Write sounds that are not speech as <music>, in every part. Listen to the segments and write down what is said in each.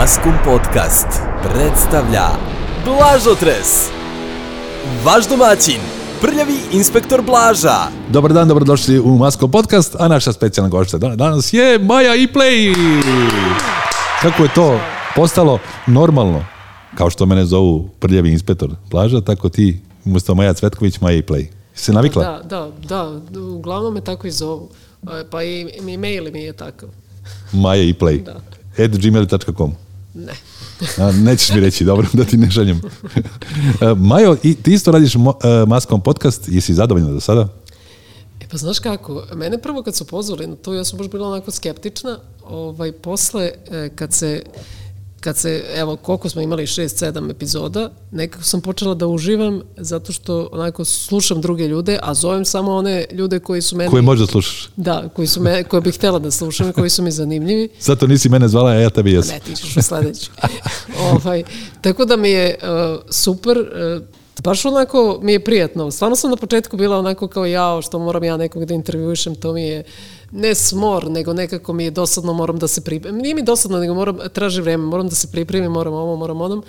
Maskum Podcast predstavlja Blažotres Vaš domaćin, prljavi inspektor Blaža Dobar dan, dobrodošli u Maskom Podcast, a naša specijalna gošća danas je Maja Play. Kako je to postalo normalno? Kao što mene zovu prljavi inspektor Blaža, tako ti umjesto Maja Cvetković, Maja Play. Se navikla? Da, da, da, uglavnom me tako i zovu, e, pa i, i mail mi je takav Maja Iplej, da. at gmail.com Ne. A, nećeš mi reći, dobro, da ti ne želim. <laughs> E, Majo, i ti isto radiš mo, e, Maskom podcast, jesi zadovoljna do sada? E pa znaš kako, mene prvo kad su pozvali na to, ja sam baš bila onako skeptična, ovaj, posle e, kad se kad se, evo, koliko smo imali 6-7 epizoda, nekako sam počela da uživam zato što onako slušam druge ljude, a zovem samo one ljude koji su mene... Koje možda slušaš. Da, koji su me, koje bih htela da slušam koji su mi zanimljivi. <laughs> Zato nisi mene zvala, a ja tebi jesam. Ne, ti ćeš u sledeću. <laughs> ovaj, tako da mi je uh, super, uh, Baš onako mi je prijatno. Stvarno sam na početku bila onako kao ja, što moram ja nekog da intervjuišem, to mi je uh, ne smor, nego nekako mi je dosadno, moram da se pripremim. Nije mi dosadno, nego moram, traži vreme, moram da se pripremim, moram ovo, moram onom.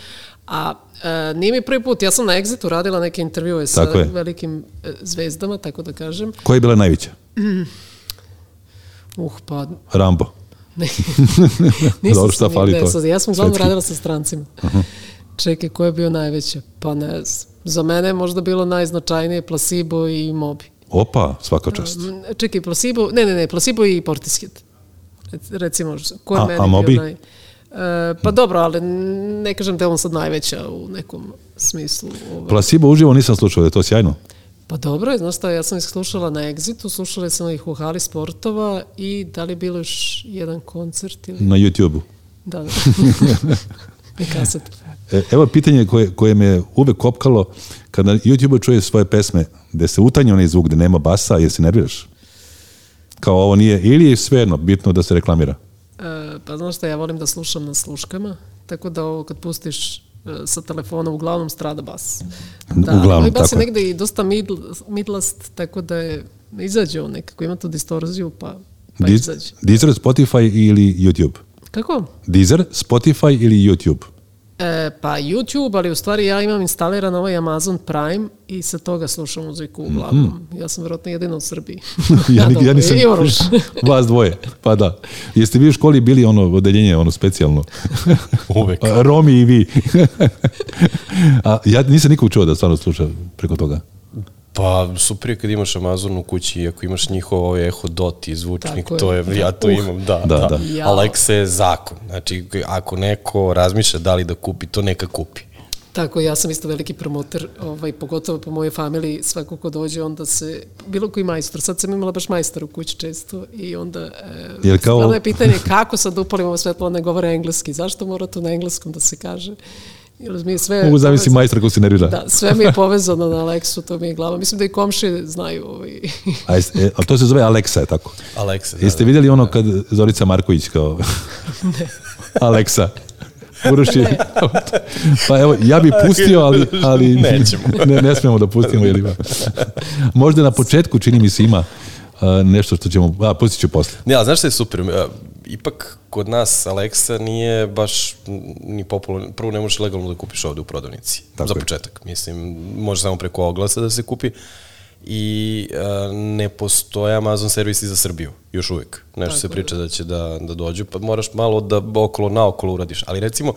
A e, nije mi prvi put, ja sam na Exitu radila neke intervjue sa velikim e, zvezdama, tako da kažem. Koja je bila najveća? Mm. Uh, pa... Rambo. Ne. <laughs> Nisam Dobro, šta fali to? Ja sam uglavnom znači- radila sa strancima. Uh -huh. Čekaj, ko je bio najveća? Pa ne znam. Za mene je možda bilo najznačajnije Placebo i Mobi. Opa, svaka čast. A, mm, čekaj, placebo, ne, ne, ne, placebo i portiskit. Recimo, ko je a, meni a mobi? bio naj... E, pa dobro, ali ne kažem da je on sad najveća u nekom smislu. Ovaj. Placebo uživo nisam slušao, je to sjajno? Pa dobro, znaš šta, ja sam ih slušala na Exitu, slušala sam ih u Hali Sportova i da li je bilo još jedan koncert ili... Na YouTube-u. Da, da. <laughs> I kaset. E, evo pitanje koje, koje me uvek kopkalo, kada YouTube čuje svoje pesme, gde se utanje onaj zvuk, gde nema basa, jer se nerviraš? Kao ovo nije, ili je svejedno bitno da se reklamira? E, pa znaš šta, ja volim da slušam na sluškama, tako da ovo kad pustiš e, sa telefona uglavnom strada bas. Da, uglavnom, ali bas tako. je negde i dosta mid, midlast, tako da je izađe on nekako, ima tu distorziju, pa, pa Diz, izađe. Deezer, Spotify ili YouTube? Kako? Deezer, Spotify ili YouTube? E, pa YouTube, ali u stvari ja imam instaliran ovaj Amazon Prime i sa toga slušam muziku uglavnom. Mm -hmm. Ja sam vjerojatno jedina u Srbiji. <laughs> ja, <laughs> ja, ja nisam, vas dvoje, pa da. Jeste vi u školi bili ono odeljenje, ono specijalno? <laughs> Uvek. Romi i vi. A, ja nisam nikog čuo da stvarno sluša preko toga. Pa super je kad imaš Amazon u kući i ako imaš njihov ovaj Echo Dot i zvučnik, Tako to je, ja to uh. imam, da, da, da. da. Ja. Alexa je zakon, znači ako neko razmišlja da li da kupi, to neka kupi. Tako, ja sam isto veliki promoter, ovaj, pogotovo po mojoj familiji, svako ko dođe, onda se, bilo koji majstor, sad sam imala baš majstor u kući često i onda e, kao... je pitanje kako sad upalim ovo svetlo, ne govore engleski, zašto mora to na engleskom da se kaže? Jer mi sve Mogu zamisliti majstra ko se nervira. Da, sve mi je povezano na Alexu, to mi je glava. Mislim da i komšije znaju. Ovaj. a, je, e, a to se zove Alexa, je tako? Alexa, da, Jeste da. vidjeli ono da. kad Zorica Marković kao... <laughs> <laughs> ne. Alexa. Uruši. pa evo, ja bih pustio, ali, <laughs> ali Nećemo. ne, ne smemo da pustimo. Jer ima. Možda na početku, čini mi se, ima e, nešto što ćemo, a pustit ću posle. Ne, ali znaš što je super? E, ipak kod nas Alexa nije baš ni popularno, prvo ne možeš legalno da kupiš ovde u prodavnici, Tako za je. početak, mislim, može samo preko oglasa da se kupi i a, e, ne postoje Amazon servisi za Srbiju, još uvek. Nešto Tako se priča da. da će da, da dođu, pa moraš malo da okolo naokolo uradiš. Ali recimo,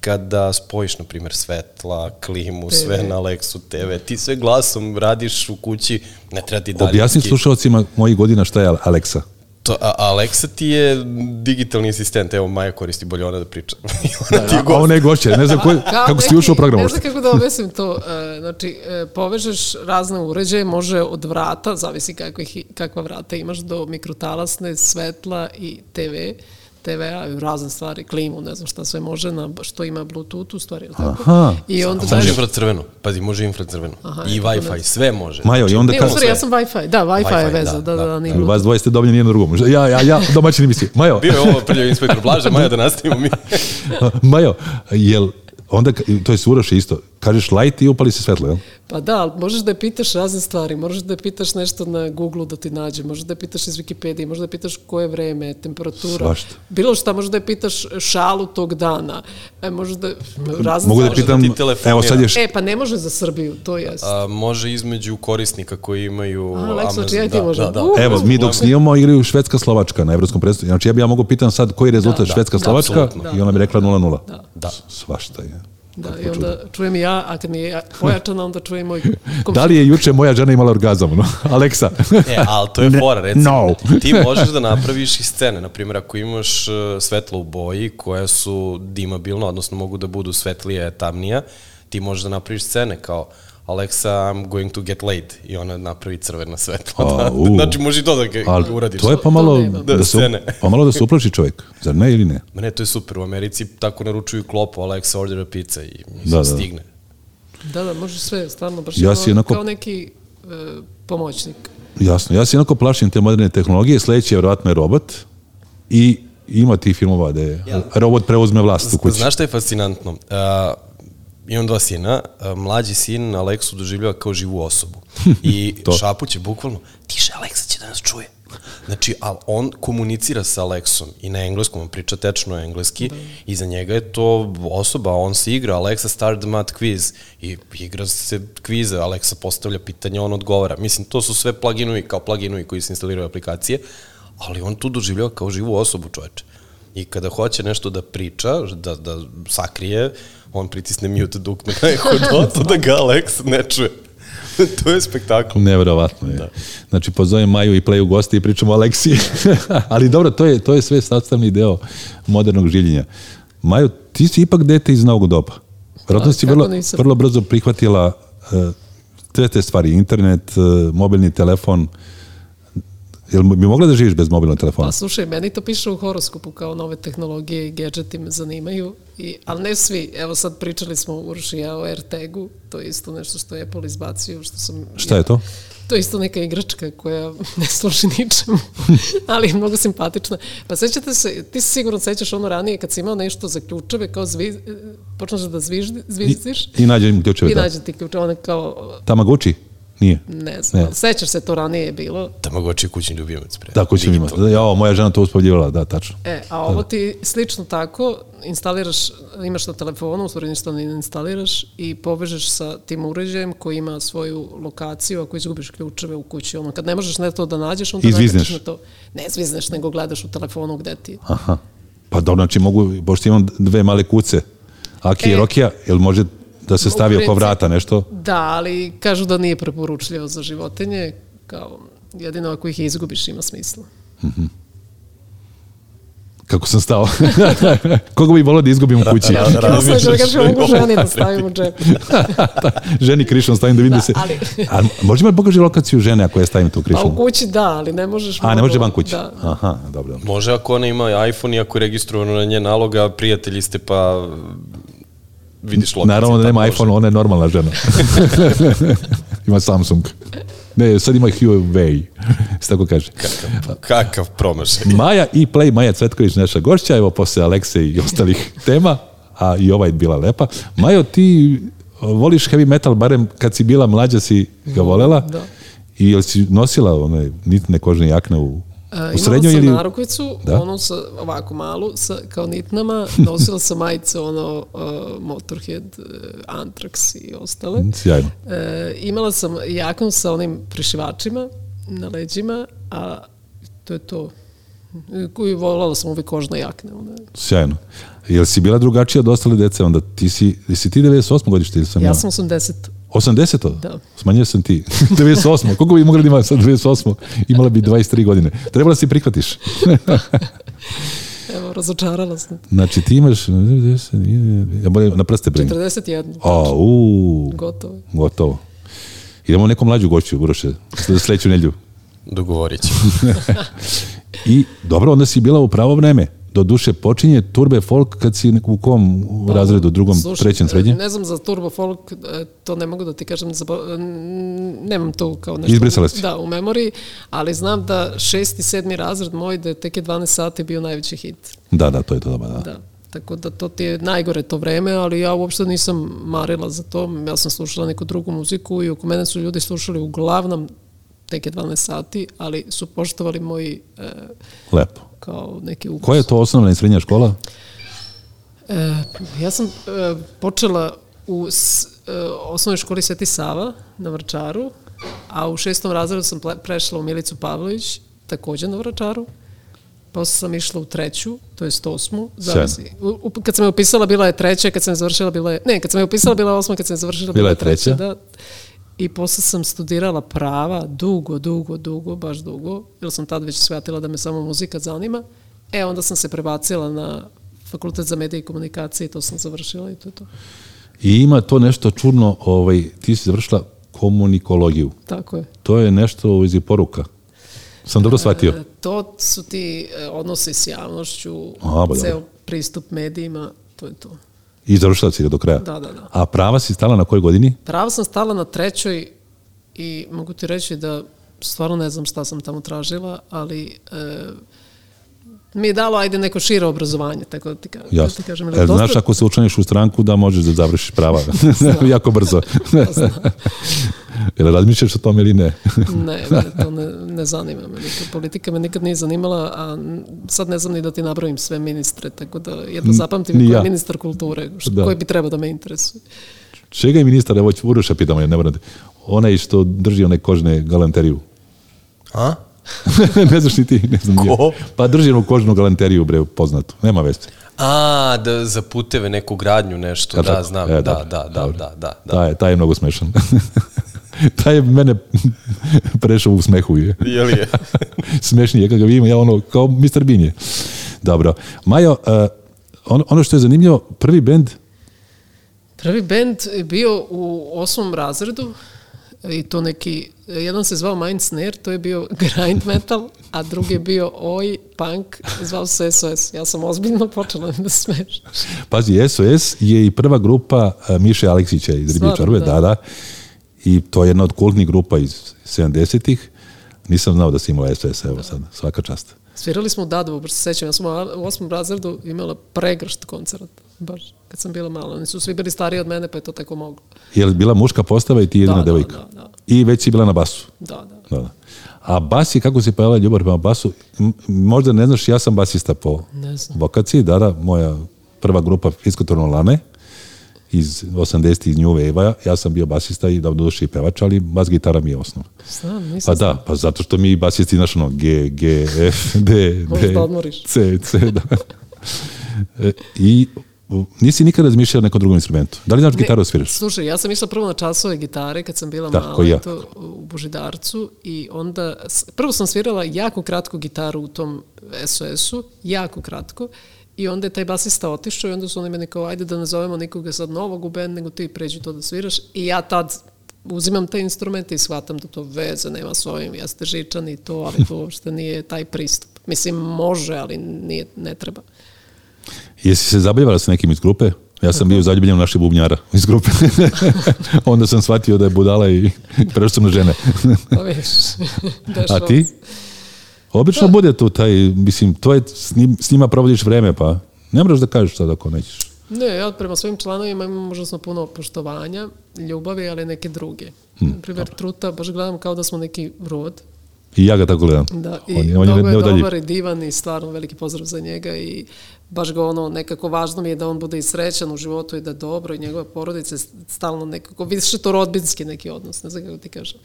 kada spojiš, na primjer, svetla, klimu, TV. sve na Alexu, TV, ti sve glasom radiš u kući, ne treba ti dalje. Objasni slušalcima mojih godina šta je Alexa. To, a Aleksa ti je digitalni asistent, evo Maja koristi bolje ona da priča. <laughs> ona da, ti je gost. A ona je gošća, ne znam <laughs> koji, kako si ušao u program. Ne znam kako da objasnim to. E, znači, e, povežeš razne uređaje, može od vrata, zavisi kakve, kakva vrata imaš, do mikrotalasne, svetla i TV TV-a, razne stvari, klimu, ne znam šta sve može, na, što ima Bluetooth u stvari. Ili tako? Aha. I onda tražiš... Može infracrveno, pazi, može infracrveno. Aha, I Wi-Fi, sve može. Majo, i znači, onda... Ne, u ja sam Wi-Fi, da, Wi-Fi, wi je veza. Da, da, da, da, da. Vas dvoje ste dobljeni jedno drugom. Ja, ja, ja, ne misli. Majo. Bio je ovo prljav inspektor Blaža, <laughs> Majo, da nastavimo mi. <laughs> Majo, jel onda, to je Uroš isto, kažeš light i upali se svetlo, jel? Pa da, možeš da je pitaš razne stvari, možeš da je pitaš nešto na Google da ti nađe, možeš da je pitaš iz Wikipedije, možeš da je pitaš koje vreme, temperatura, Svašta. bilo šta, možeš da je pitaš šalu tog dana, e, možeš da, razne Mogu da pitam, da ti evo sad ješ... E, pa ne može za Srbiju, to jest. A, može između korisnika koji imaju... A, Alex, znači ja ti da, možda. Da, da. Uh, evo, mi dok snimamo igraju Švedska-Slovačka na evropskom predstavu, znači ja bih ja mogu pitan sad koji je rezultat da, da. Švedska-Slovačka da, i ona bi rekla 0-0. Da, da. da. Svašta je. Da, Kako i onda čudo. čujem i ja, a kad mi je ojačana, onda čujem moj komšin. Da li je juče moja žena imala orgazam? No? <laughs> Aleksa. e, ali to je fora, recimo. No. Ti možeš da napraviš i scene. Naprimjer, ako imaš e, svetlo u boji koja su dimabilna, odnosno mogu da budu svetlije, tamnija, ti možeš da napraviš scene kao Alexa, I'm going to get laid i ona napravi crveno svetlo. A, pa, <laughs> da, znači može i to da ga ali uradiš. To je pomalo da, da se, da, pomalo da se uplaši čovjek, zar ne ili ne? Ma ne, to je super. U Americi tako naručuju klopu Alexa order a pizza i mislim, da, da, da, stigne. Da, da, može sve, stvarno, baš ja kao, jednako, kao neki e, pomoćnik. Jasno, ja se jednako plašim te moderne tehnologije, sledeći je vjerojatno je robot i ima ti filmova da je ja. robot preuzme vlast u kući. Znaš šta je fascinantno? Uh, imam dva sina, mlađi sin Aleksu doživljava kao živu osobu. <laughs> I šapuće bukvalno, tiše, Aleksa će da nas čuje. Znači, ali on komunicira sa Aleksom i na engleskom, on priča tečno engleski da. i za njega je to osoba, on se igra, Alexa start the math quiz i igra se kvize, Alexa postavlja pitanja, on odgovara. Mislim, to su sve pluginovi, kao pluginovi koji se instaliraju aplikacije, ali on tu doživljava kao živu osobu čoveče. I kada hoće nešto da priča, da, da sakrije, on pritisne mute dugme na Ehodotu da ga Alex ne čuje. <laughs> to je spektakl. Neverovatno je. Da. Znači, pozovem Maju i Play u goste i pričamo o Aleksiji. <laughs> Ali dobro, to je, to je sve sastavni deo modernog življenja. Maju, ti si ipak dete iz novog doba. Vjerojatno da, si vrlo, nisam. vrlo brzo prihvatila uh, eh, te, te stvari, internet, uh, mobilni telefon, uh, Jel bi mogla da živiš bez mobilnog telefona? Pa slušaj, meni to piše u horoskopu kao nove tehnologije i gadgeti me zanimaju, i, ali ne svi. Evo sad pričali smo Uroš i ja o AirTagu, to je isto nešto što je Apple izbacio. Što sam, Šta je to? To je isto neka igračka koja <laughs> ne služi ničemu, <laughs> ali je mnogo simpatična. Pa sećate se, ti se sigurno sećaš ono ranije kad si imao nešto za ključeve, kao zvi, e, počneš da zviždiš. I, i nađem ključeve, I da. nađem ti ključeve, ona kao... Tamaguchi? Nije. Ne znam, ne. sećaš se to ranije je bilo. Tamagoči da, je kućni ljubimac. Pre. Da, kućni ljubimac. Da, ja, moja žena to uspodljivala, da, tačno. E, a da, ovo da. ti slično tako, instaliraš, imaš na telefonu, u stvari ništa ne instaliraš i povežeš sa tim uređajem koji ima svoju lokaciju, ako izgubiš ključeve u kući, ono, kad ne možeš na to da nađeš, onda nakačeš na to. Ne zvizneš, nego gledaš u telefonu gde ti Aha. Pa dobro, znači mogu, pošto imam dve male kuce, Aki e, i Rokija, jel može da se stavi oko vrata nešto? Da, ali kažu da nije preporučljivo za životinje, kao jedino ako ih izgubiš ima smisla. Mm Kako sam stao? <laughs> Koga bi volio da izgubim u kući? Da, da, da, da, da, mogu ženi da stavim u džep. <laughs> ženi krišom stavim da vidim da, se... Ali... A možda imati pokaži lokaciju žene ako je stavim tu krišom? Pa u kući da, ali ne možeš... A, ne može van kući? Da. Aha, dobro. Može ako ona ima iPhone i ako je registrovano na nje naloga, prijatelji ste pa vidiš loptice. Naravno da nema iPhone, ona je normalna žena. <laughs> ima Samsung. Ne, sad ima Huawei, se tako kaže. Kakav, kakav promašaj. <laughs> Maja i Play, Maja Cvetković, naša gošća, evo posle Alekse i ostalih <laughs> tema, a i ova je bila lepa. Majo, ti e, voliš heavy metal, barem kad si bila mlađa si ga volela? Da. I jel si nosila one nitne kožne jakne u Uh, u srednjoj ili... narukvicu, da? onu sa, ovako malu, sa, kao nitnama, <laughs> nosila sam majice, ono, uh, Motorhead, uh, e, Antrax i ostale. Mm, sjajno. Uh, imala sam jakon sa onim prišivačima na leđima, a to je to. Koju hm, volala sam uvek kožna jakne. Onda. Sjajno. Jel si bila drugačija od ostale dece onda? Ti si, si ti 98. godište ili sam ja? Ja sam 80. 80. Da. Smanjio sam ti. 98. <laughs> Koliko bi mogla da ima sad 98? Imala bi 23 godine. Trebala si prihvatiš. <laughs> Evo, razočarala sam. Znači, ti imaš... Ja moram na prste brim. 41. A, u, gotovo. Gotovo. Idemo nekom mlađu gošću, Uroše, sledeću nedlju. Dogovorit ćemo. <laughs> I dobro, onda si bila u pravo vreme do duše počinje turbe folk kad si u kom pa, razredu, drugom, slušaj, trećem, srednjem? Ne znam za turbo folk, e, to ne mogu da ti kažem, nemam to kao nešto Izbrisala si. Da, u memoriji, ali znam da i sedmi razred moj da je tek je 12 sati bio najveći hit. Da, da, to je to doba, da. da. Tako da to ti je najgore to vreme, ali ja uopšte nisam marila za to, ja sam slušala neku drugu muziku i oko mene su ljudi slušali uglavnom tek je 12 sati, ali su poštovali moj... E, Lepo kao neke ukuse. Koja je to osnovna i srednja škola? E, ja sam e, počela u s, e, osnovnoj školi Sveti Sava na Vrčaru, a u šestom razredu sam prešla u Milicu Pavlović, takođe na Vrčaru. Posle sam išla u treću, to je osmu, zavisi. U, u, kad sam je upisala bila je treća, kad sam je završila bila je... Ne, kad sam je upisala bila je osma, kad sam je završila bila, bila je treća. treća da. I posle sam studirala prava dugo, dugo, dugo, baš dugo, jer sam tad već shvatila da me samo muzika zanima. E, onda sam se prebacila na fakultet za medije i komunikacije i to sam završila i to je to. I ima to nešto čudno, ovaj, ti si završila komunikologiju. Tako je. To je nešto iz poruka. Sam dobro e, shvatio. E, to su ti e, odnosi s javnošću, Aha, pa ceo pristup medijima, to je to. I završila si ga do kraja. Da, da, da. A prava si stala na kojoj godini? Prava sam stala na trećoj i mogu ti reći da stvarno ne znam šta sam tamo tražila, ali e, mi je dalo ajde neko šire obrazovanje, tako da ti, ka, da ti kažem. E, Jasno. dosta... Znaš, ako se učaniš u stranku, da možeš da završiš prava <laughs> jako brzo. <laughs> Jel razmišljaš o tome ili ne? <laughs> ne, to ne, ne zanima me nikad. Politika me nikad nije zanimala, a sad ne znam ni da ti nabrojim sve ministre, tako da jedno zapamtim N, ja. koji je ministar kulture, što, da. koji bi trebao da me interesuje. Čega je ministar, evo ću Uroša pitamo, ne moram da- onaj što drži one kožne galanteriju. A? <laughs> ne znaš ni ti, ne znam. Ko? Nije. Pa drži onu kožnu galanteriju, bre, poznatu, nema veze. A, da, za puteve, neku gradnju, nešto, Kad da, tako? znam, e, da, da, da, da, da, da, da. Taj, taj je mnogo smešan. <laughs> <laughs> taj je mene <laughs> prešao u smehu. Je. Jel je? <laughs> Smešnije, kad ga vidim, ja ono, kao Mr. Binje. Dobro. Majo, eh, on, ono što je zanimljivo, prvi bend? Prvi bend je bio u osmom razredu i to neki, jedan se zvao Mind Snare, to je bio grind metal, a drugi je bio oj, punk, zvao se SOS. Ja sam ozbiljno počela da smeš. Pazi, SOS je i prva grupa eh, Miše Aleksića iz Riblje da. da. da i to je jedna od kultnih grupa iz 70-ih. Nisam znao da si imala SOS, evo sad, svaka čast. Svirali smo u Dadovu, baš se sećam, ja sam u osmom razredu imala pregršt koncert, baš kad sam bila mala. Oni su svi bili stariji od mene, pa je to tako moglo. Je li bila muška postava i ti jedina da, da devojka? Da, da, da. I već si bila na basu? Da, da. da, da. A bas je, kako se pojavila ljubav prema basu, možda ne znaš, ja sam basista po ne znam. vokaciji, da, da, moja prva grupa Fiskotorno Lane, iz 80 iz New Wave-a, ja sam bio basista i da davno i pevač, ali bas gitara mi je osnov. Sam, nisam pa da, pa zato što mi basisti znaš ono G, G, F, D, D, da C, C, da. E, I nisi nikada razmišljao neko drugom instrumentu. Da li znaš gitaru da sviraš? Slušaj, ja sam išla prvo na časove gitare kad sam bila da, mala ja. to, u Božidarcu i onda prvo sam svirala jako kratku gitaru u tom SOS-u, jako kratko I onda je taj basista otišao i onda su oni mene kao, ajde da nazovemo nikoga sad novog u band, nego ti pređi to da sviraš. I ja tad uzimam te instrumente i shvatam da to veze nema s ovim, jeste žičan i to, ali to uopšte nije taj pristup. Mislim, može, ali nije, ne treba. Jesi se zabavljala sa nekim iz grupe? Ja sam bio zaljubljen u naše bubnjara iz grupe. <laughs> onda sam shvatio da je budala i prešao sam na žene. Pa <laughs> A ti? Obično da. bude tu taj, mislim, to je, s, njima provodiš vreme, pa ne moraš da kažeš sad da ako nećeš. Ne, ja prema svojim članovima imam užasno puno poštovanja, ljubavi, ali neke druge. Hmm, Primjer, Truta, baš gledam kao da smo neki rod. I ja ga tako gledam. Da, i on je, on je, mnogo je dobar i divan i stvarno veliki pozdrav za njega i baš ga ono nekako važno mi je da on bude i srećan u životu i da dobro i njegova porodica je stalno nekako, više da to rodbinski neki odnos, ne znam kako ti kažem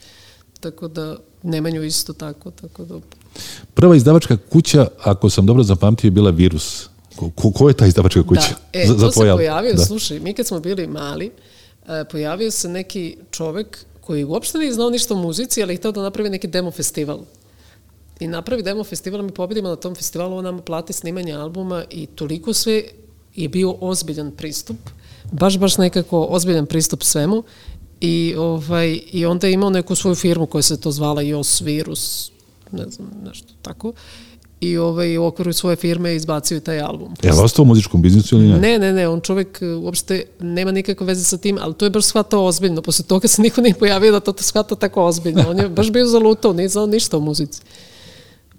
tako da Nemanju isto tako, tako da... Prva izdavačka kuća, ako sam dobro zapamtio, je bila Virus. Ko, ko je ta izdavačka kuća? Da, e, <laughs> za, to se pojavio, da. slušaj, mi kad smo bili mali, e, pojavio se neki čovek koji uopšte nije znao ništa o muzici, ali je htio da napravi neki demo festival. I napravi demo festival, mi pobedimo na tom festivalu, on nam plati snimanje albuma i toliko sve je bio ozbiljan pristup, baš, baš nekako ozbiljan pristup svemu I, ovaj, I onda je imao neku svoju firmu koja se to zvala IOS Virus, ne znam, nešto tako. I ovaj, u okviru svoje firme je izbacio taj album. Je li ostao u muzičkom biznisu ili ne? Ne, ne, ne, on čovek e, uopšte nema nikakve veze sa tim, ali to je baš shvatao ozbiljno. Posle toga se niko nije pojavio da to shvata tako ozbiljno. On je baš bio zalutao, nije znao ništa o muzici.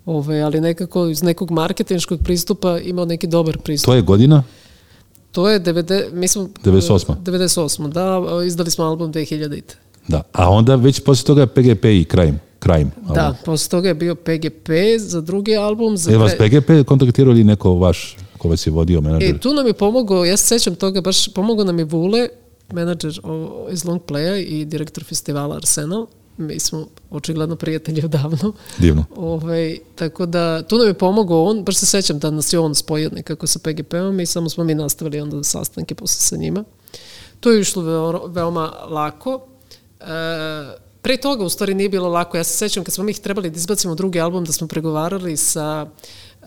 Ove, ovaj, ali nekako iz nekog marketinškog pristupa imao neki dobar pristup. To je godina? To je 90, mi smo, 98. 98. Da, eh, izdali smo album 2000. Da, a onda već posle toga je PGP i Krajem. Krajem. Da, ovaj. posle toga je bio PGP za drugi album. Za je vas PGP kontaktirao ili neko vaš ko vas je vodio e, menadžer? E, tu nam je pomogao, ja se sećam toga, baš pomogao nam je Vule, menadžer iz Longplaya i direktor festivala Arsenal mi smo očigledno prijatelji odavno. Divno. Ove, ovaj, tako da, tu nam je pomogao on, baš se sećam da nas je on spojio nekako sa PGP-om i samo smo mi nastavili onda sastanke posle sa njima. To je išlo veoma lako. E, pre toga u stvari nije bilo lako. Ja se sećam kad smo mi ih trebali da izbacimo drugi album da smo pregovarali sa e,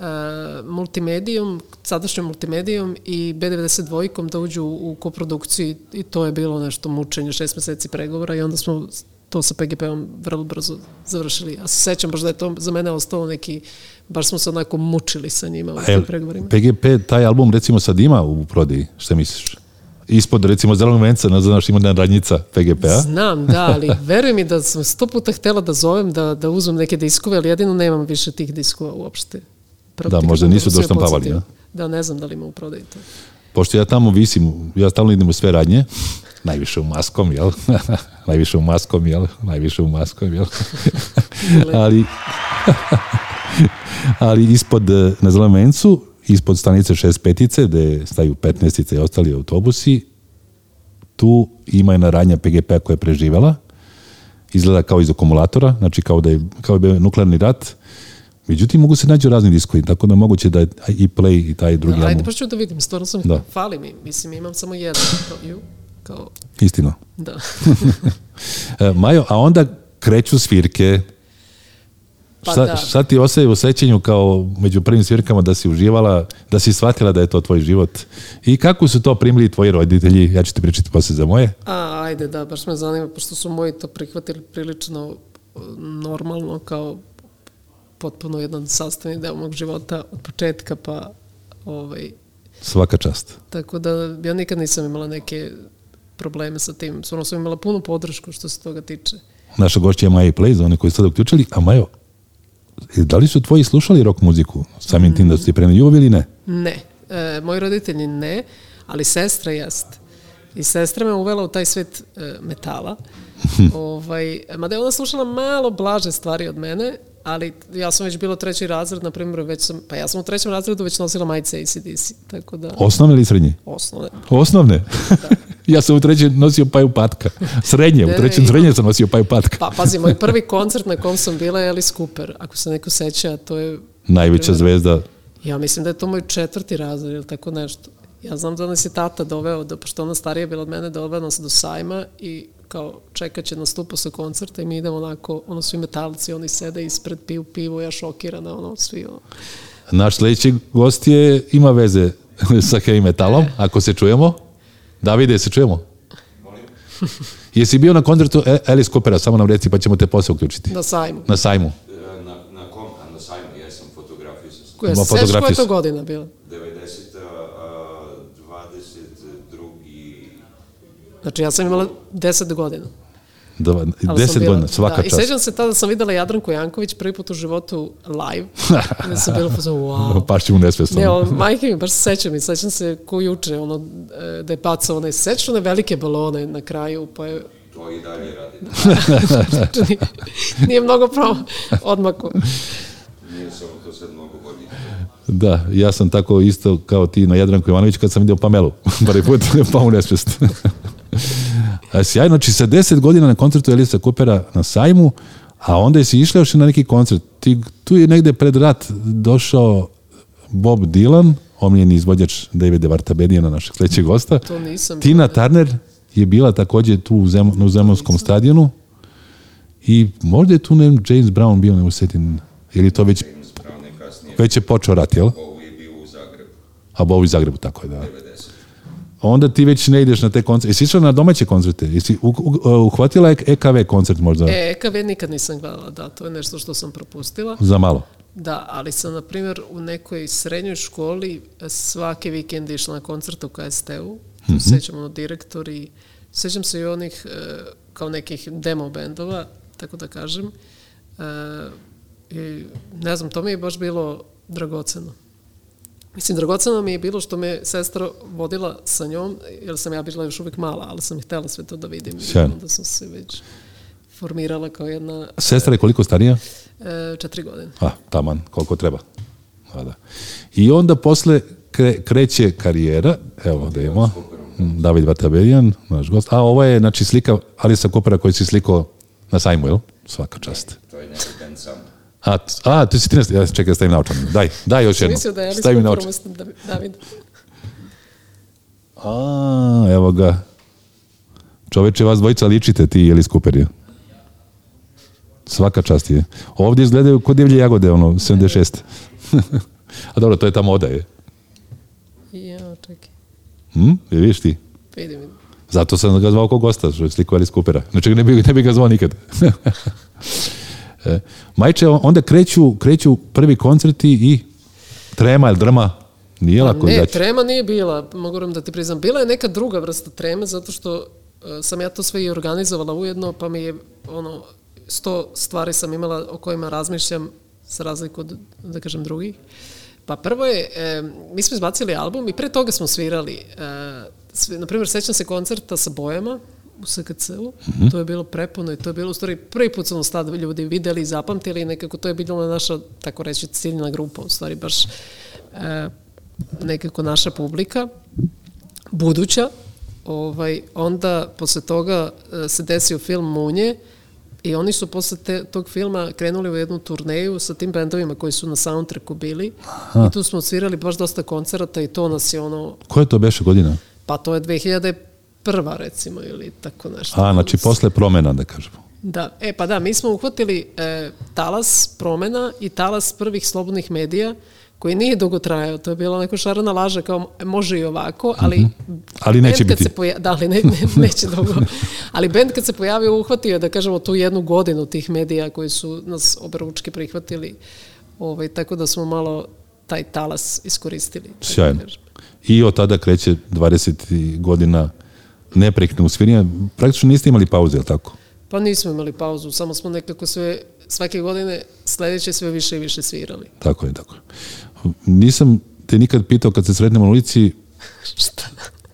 multimedijom, sadašnjom multimedijom i B92-kom da uđu u koprodukciju i to je bilo nešto mučenje, šest meseci pregovora i onda smo to sa PGP-om vrlo brzo završili. A sećam baš da je to za mene ostalo neki, baš smo se onako mučili sa njima u tim pregovorima. PGP, taj album recimo sad ima u prodaji, šta misliš? ispod recimo zelenog venca, ne znaš, ima jedna radnjica PGP-a. Znam, da, ali <laughs> veruj mi da sam sto puta htela da zovem, da, da uzmem neke diskove, ali jedino nemam više tih diskova uopšte. Prvo da, možda nisu doštampavali. Da, ne znam da li ima u prodaju to pošto ja tamo visim, ja stalno idem u sve radnje, najviše u maskom, jel? <laughs> najviše u maskom, jel? Najviše u maskom, jel? <laughs> ali, <laughs> ali ispod, eh, na Zelamencu, ispod stanice 65 petice, gde staju 15 i ostali autobusi, tu ima jedna radnja PGP koja je preživela, izgleda kao iz akumulatora, znači kao da je, kao da je nuklearni rat, Međutim, mogu se naći u raznim diskovi, tako da moguće da je i Play i taj drugi da, album. Ajde, pa ću da vidim, stvarno sam, da. fali mi, mislim, imam samo jedan. Kao, ju, kao... Istina. Da. <laughs> E, Majo, a onda kreću svirke, Pa šta, da. šta ti ostaje u sećanju kao među prvim svirkama da si uživala, da si shvatila da je to tvoj život? I kako su to primili tvoji roditelji? Ja ću ti pričati posle za moje. A, ajde, da, baš me zanima, pošto su moji to prihvatili prilično e, normalno, kao potpuno jedan sastavni deo mog života od početka pa ovaj, Svaka čast. Tako da ja nikad nisam imala neke probleme sa tim. Stvarno sam imala punu podršku što se toga tiče. Naša gošća je Maja Play, za one koji ste uključili. A Majo, da li su tvoji slušali rock muziku? Samim mm. tim da ste ti mm. prema ljubav ili ne? Ne. E, moji roditelji ne, ali sestra jest. I sestra me uvela u taj svet e, metala. <laughs> ovaj, mada je ona slušala malo blaže stvari od mene, ali ja sam već bilo treći razred, na primjer, već sam, pa ja sam u trećem razredu već nosila majice ACDC, tako da... Osnovne ili srednje? Osnovne. Osnovne? Da. <laughs> ja sam u trećem nosio paju patka. Srednje, ne, u trećem ne, srednje sam nosio paju patka. pa pazi, moj prvi <laughs> koncert na kom sam bila je Alice Cooper, ako se neko seća, to je... Najveća zvezda. Ja mislim da je to moj četvrti razred ili tako nešto. Ja znam da nas je tata doveo, da, pošto ona starija bila od mene, doveo nas do sajma i kao čekat će nastupa sa koncerta i mi idemo onako, ono svi metalci, oni sede ispred, piju pivo, ja šokirana, ono svi ono. Naš sledeći gost je, ima veze <laughs> sa heavy metalom, ako se čujemo. Davide, se čujemo? Jesi bio na koncertu e, Alice Coopera, samo nam reci pa ćemo te posle uključiti. Na sajmu. Na sajmu. E, na, na kom? Na sajmu, ja sam fotografiju. Koja, seš koja je to godina bila? 90. Znači ja sam imala 10 godina. Da, 10 godina, svaka da, čast. I sećam se tada sam videla Jadranku Janković prvi put u životu live. <laughs> Da sam bila pozvao, wow. Pašće mu nesvesno. Ne, o, majke mi, baš se sećam i sećam se ko juče, ono, e, da je pacao onaj, sećaš one velike balone na kraju, pa je to i dalje radi. <laughs> znači, nije, mnogo pravo odmako. Nije samo to sad mnogo godina. Da, ja sam tako isto kao ti na Jadranku Jovanović kad sam vidio Pamelu. <laughs> Prvi put, pa u nesvest. Sjajno, znači sa 10 godina na koncertu Elisa Coopera na sajmu, a onda si išla još na neki koncert. Ti, tu je negde pred rat došao Bob Dylan, omljeni izvođač Davide Vartabedijana, našeg sledećeg gosta. To nisam Tina bila. Turner je bila takođe tu u, Zem, u Zemunskom stadionu i možda je tu ne, James Brown bio, ne usetim, ili to već, je već je počeo rat, jel? Bowie je bio u Zagrebu. A Bowie u Zagrebu, tako je, da. 90 onda ti već ne ideš na te koncerte. Jesi išla na domaće koncerte? Jesi uhvatila EKV e koncert možda? E, EKV nikad nisam gledala, da, to je nešto što sam propustila. Za malo. Da, ali sam, na primjer, u nekoj srednjoj školi e, svake vikend išla na koncert u KST-u. Mm -hmm. Sećam ono direktori, sećam se i onih e, kao nekih demo bendova, tako da kažem. I, ne znam, to mi je baš bilo dragoceno. Mislim, dragoceno mi je bilo što me sestra vodila sa njom, jer sam ja bila još uvijek mala, ali sam htela sve to da vidim. Sjajno. Da sam se već formirala kao jedna... sestra je koliko starija? E, četiri godine. A, taman, koliko treba. A, da. I onda posle kre, kreće karijera, evo da ima, David Batabeljan, mm, naš gost, a ovo je, znači, slika Alisa Kopera koji si slikao na sajmu, jel? Svaka čast. Ne, to je neki ten sam. A, a, tu si 13. Ja čekaj da stavim naočan. Daj, daj još jedno. Mislio da je stavim naočan. David. Da a, evo ga. Čoveče, vas dvojica ličite ti i ili skuperju. Svaka čast je. Ovdje izgledaju kod divlje jagode, ono, 76. <laughs> a dobro, to je ta moda, je. Ja, čekaj. Hm? je Vidiš ti? Vidim, vidim. Zato sam ga zvao kao gosta, što je sliku Alice Coopera. Znači, ne bi, ne bi ga zvao nikad. <laughs> E, Majče, onda kreću, kreću prvi koncerti i trema ili drma nije pa lako Ne, izaći. trema nije bila, moram da ti priznam. Bila je neka druga vrsta treme, zato što e, sam ja to sve i organizovala ujedno, pa mi je ono, sto stvari sam imala o kojima razmišljam sa razliku od, da kažem, drugih. Pa prvo je, e, mi smo izbacili album i pre toga smo svirali. E, na primjer, sećam se koncerta sa Bojama, u SKC-u. Mm -hmm. To je bilo prepuno i to je bilo u stvari prvi put su nas ljudi videli i zapamtili i nekako to je bila naša, tako reći, ciljna grupa, u stvari baš e, nekako naša publika buduća. Ovaj, onda posle toga e, se desio film Munje i oni su posle te, tog filma krenuli u jednu turneju sa tim bendovima koji su na soundtracku bili Aha. i tu smo svirali baš dosta koncerata i to nas je ono... Koja je to beše godina? Pa to je 2000 prva recimo ili tako nešto. A, znači posle promena da kažemo. Da, e pa da, mi smo uhvatili e, talas promena i talas prvih slobodnih medija koji nije dugo trajao, to je bila neka šarana laža kao e, može i ovako, mhm. ali mm -hmm. ali neće biti. Se poja da, ali ne, ne, <laughs> neće dugo. Ali bend kad se pojavio uhvatio da kažemo tu jednu godinu tih medija koji su nas oberučki prihvatili. Ovaj tako da smo malo taj talas iskoristili. Sjajno. Da I od tada kreće 20 godina neprekidno sviranja, praktično niste imali pauze, je tako? Pa nismo imali pauzu, samo smo nekako sve, svake godine sledeće sve više i više svirali. Tako je, tako je. Nisam te nikad pitao kad se sretnemo na ulici... <laughs> Šta?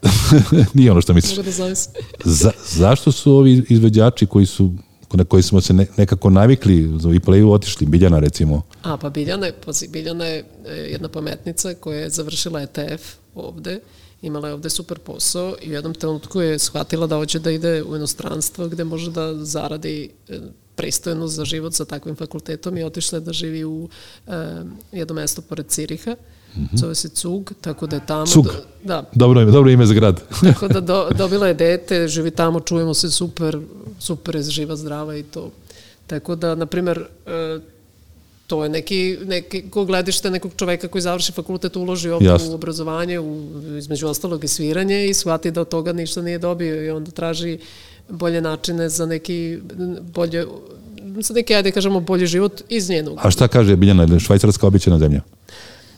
<laughs> Nije ono što misliš. Mogu da zavis. Za, zašto su ovi izveđači koji su na koji smo se nekako navikli za i play otišli, Biljana recimo. A pa Biljana je, Biljana je jedna pametnica koja je završila ETF ovde imala je ovde super posao i u jednom trenutku je shvatila da hoće da ide u inostranstvo gde može da zaradi e, pristojno za život sa takvim fakultetom i otišla je da živi u e, jedno mesto pored Ciriha, mm -hmm. zove se Cug, tako da je tamo... Cug, da, dobro, ime, dobro ime za grad. <laughs> tako da do, dobila je dete, živi tamo, čujemo se super, super je živa, zdrava i to. Tako da, na primer, e, to je neki, neki ko gledište nekog čoveka koji završi fakultet uloži opet Jasne. u obrazovanje, u, između ostalog i sviranje i shvati da od toga ništa nije dobio i onda traži bolje načine za neki bolje za neki, ajde kažemo, bolji život iz njenog. A šta kaže Biljana, da je Švajcarska običajna zemlja?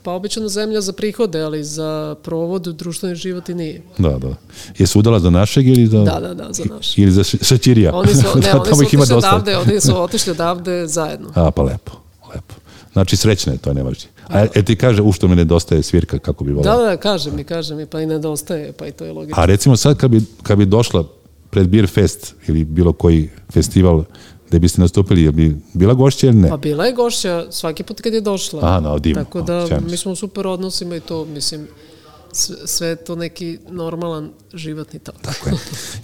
Pa običajna zemlja za prihode, ali za provod, društveni život i nije. Da, da. Jesu udala za našeg ili za... Da, da, da, za našeg. Ili za šećirija. Oni su, <laughs> ne, da, oni su otišli odavde, oni su otišli odavde zajedno. A, pa lepo lepo. Znači srećna je, to ne nevažnije. A da. e ti kaže, u što mi nedostaje svirka, kako bi volao. Da, da, kaže mi, kaže mi, pa i nedostaje, pa i to je logično. A recimo sad kad bi, kad bi došla pred Beer Fest ili bilo koji festival da biste nastupili, je bi bila gošća ili ne? Pa bila je gošća svaki put kad je došla. A, no, divno. Tako da, o, mi smo u super odnosima i to, mislim, sve to neki normalan životni tok. Tako je.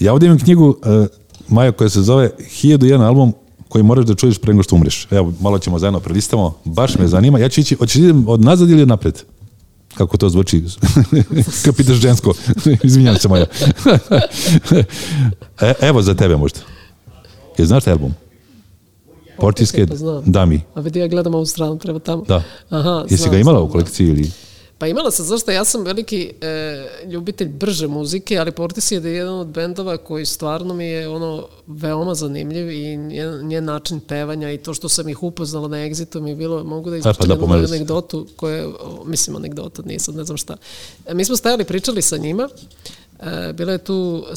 Ja ovdje imam knjigu uh, e, Maja koja se zove 1001 album koji moraš da čuješ pre nego što umreš. Evo, malo ćemo zajedno prelistamo. Baš me zanima. Ja ću ići, hoćeš idem od nazad ili od napred? Kako to zvuči? <laughs> Kad pitaš žensko. <laughs> Izvinjam se moja. <laughs> e, evo za tebe možda. Je znaš taj album? Portiske pa Dami. A vidi, ja gledam ovu stranu, treba tamo. Da. Aha, Jesi znam, ga imala znam, u da. kolekciji ili? Pa imala sam, zašto, ja sam veliki e, ljubitelj brže muzike, ali Portis je da je jedan od bendova koji stvarno mi je ono veoma zanimljiv i njen, njen način pevanja i to što sam ih upoznala na Exitu mi je bilo, mogu da ispričam e, pa, da, jednu anegdotu koja je, mislim anegdota, nisam, ne znam šta. E, mi smo stajali, pričali sa njima, e, bila je tu e,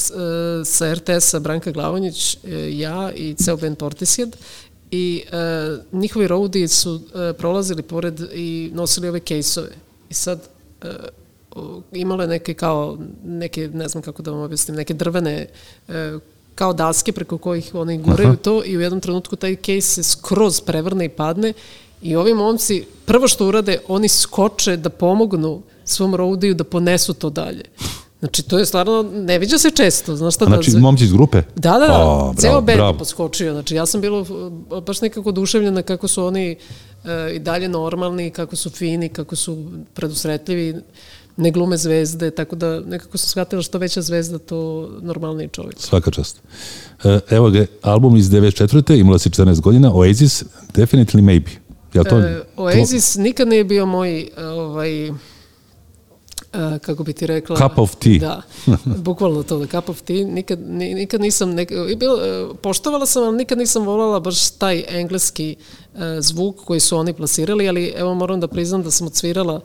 sa RTS-a Branka Glavonjić, e, ja i ceo band Portishead i e, njihovi roadi su e, prolazili pored i nosili ove kejsove I sad, e, imale neke kao, neke, ne znam kako da vam objasnim, neke drvene e, kao daske preko kojih oni guraju Aha. to i u jednom trenutku taj case se skroz prevrne i padne i ovi momci, prvo što urade, oni skoče da pomognu svom roadiju da ponesu to dalje. Znači, to je stvarno, ne viđa se često. Znaš šta, da znači, da, momci iz grupe? Da, da, da, ceo bend poskočio. Znači, ja sam bilo baš nekako oduševljena kako su oni E, i dalje normalni, kako su fini, kako su predusretljivi, ne glume zvezde, tako da nekako sam shvatila što veća zvezda, to normalni čovjek. Svaka čast. E, evo ga, album iz 94. imala si 14 godina, Oasis, Definitely Maybe. Ja to, e, Oasis to... nikad nije bio moj ovaj, Eh, kako bi ti rekla... Cup of tea. Da, <laughs> bukvalno to, cup of tea. Nikad, nikad nisam, nek, bil, eh, poštovala sam, ali nikad nisam volala baš taj engleski eh, zvuk koji su oni plasirali, ali evo moram da priznam da sam odsvirala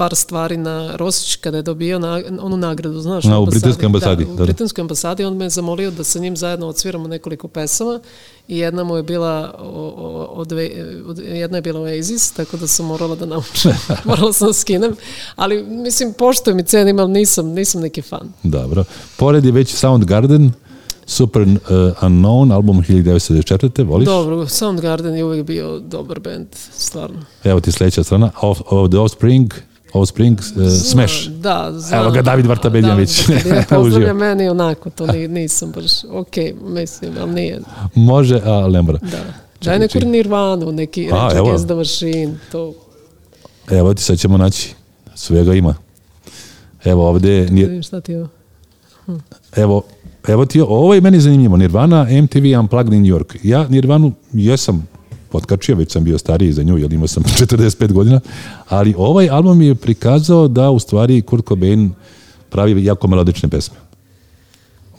par stvari na Rosić kada je dobio na, onu nagradu, znaš, na, u britanskoj ambasadi. Da, u da, da. britanskoj ambasadi on me je zamolio da sa njim zajedno odsviramo nekoliko pesama i jedna mu je bila od, od, jedna je bila Oasis, tako da sam morala da naučim, <laughs> morala sam da skinem, ali mislim poštujem i cenim, ali nisam, nisam neki fan. Dobro. Pored je već Soundgarden, Super uh, Unknown, album 1994. Voliš? Dobro, Soundgarden je uvek bio dobar band, stvarno. Evo ti sledeća strana, Of, of the Offspring, Offspring, uh, e, Smash. Da, znam. Evo ga, David Vartabeljević. Da, <laughs> pozdravlja meni onako, to nisam baš, ok, mislim, ali nije. Može, a ne mora. Da. Daj neku Nirvanu, neki Rage Machine, to. Evo ti, sad ćemo naći. Svega ima. Evo ovde... Nije... Šta ti je? Hm. Evo, evo ti, ovo je meni zanimljivo. Nirvana, MTV Unplugged in New York. Ja Nirvanu jesam potkačio, već sam bio stariji za nju, jer imao sam 45 <laughs> godina, ali ovaj album mi je prikazao da u stvari Kurt Cobain pravi jako melodične pesme.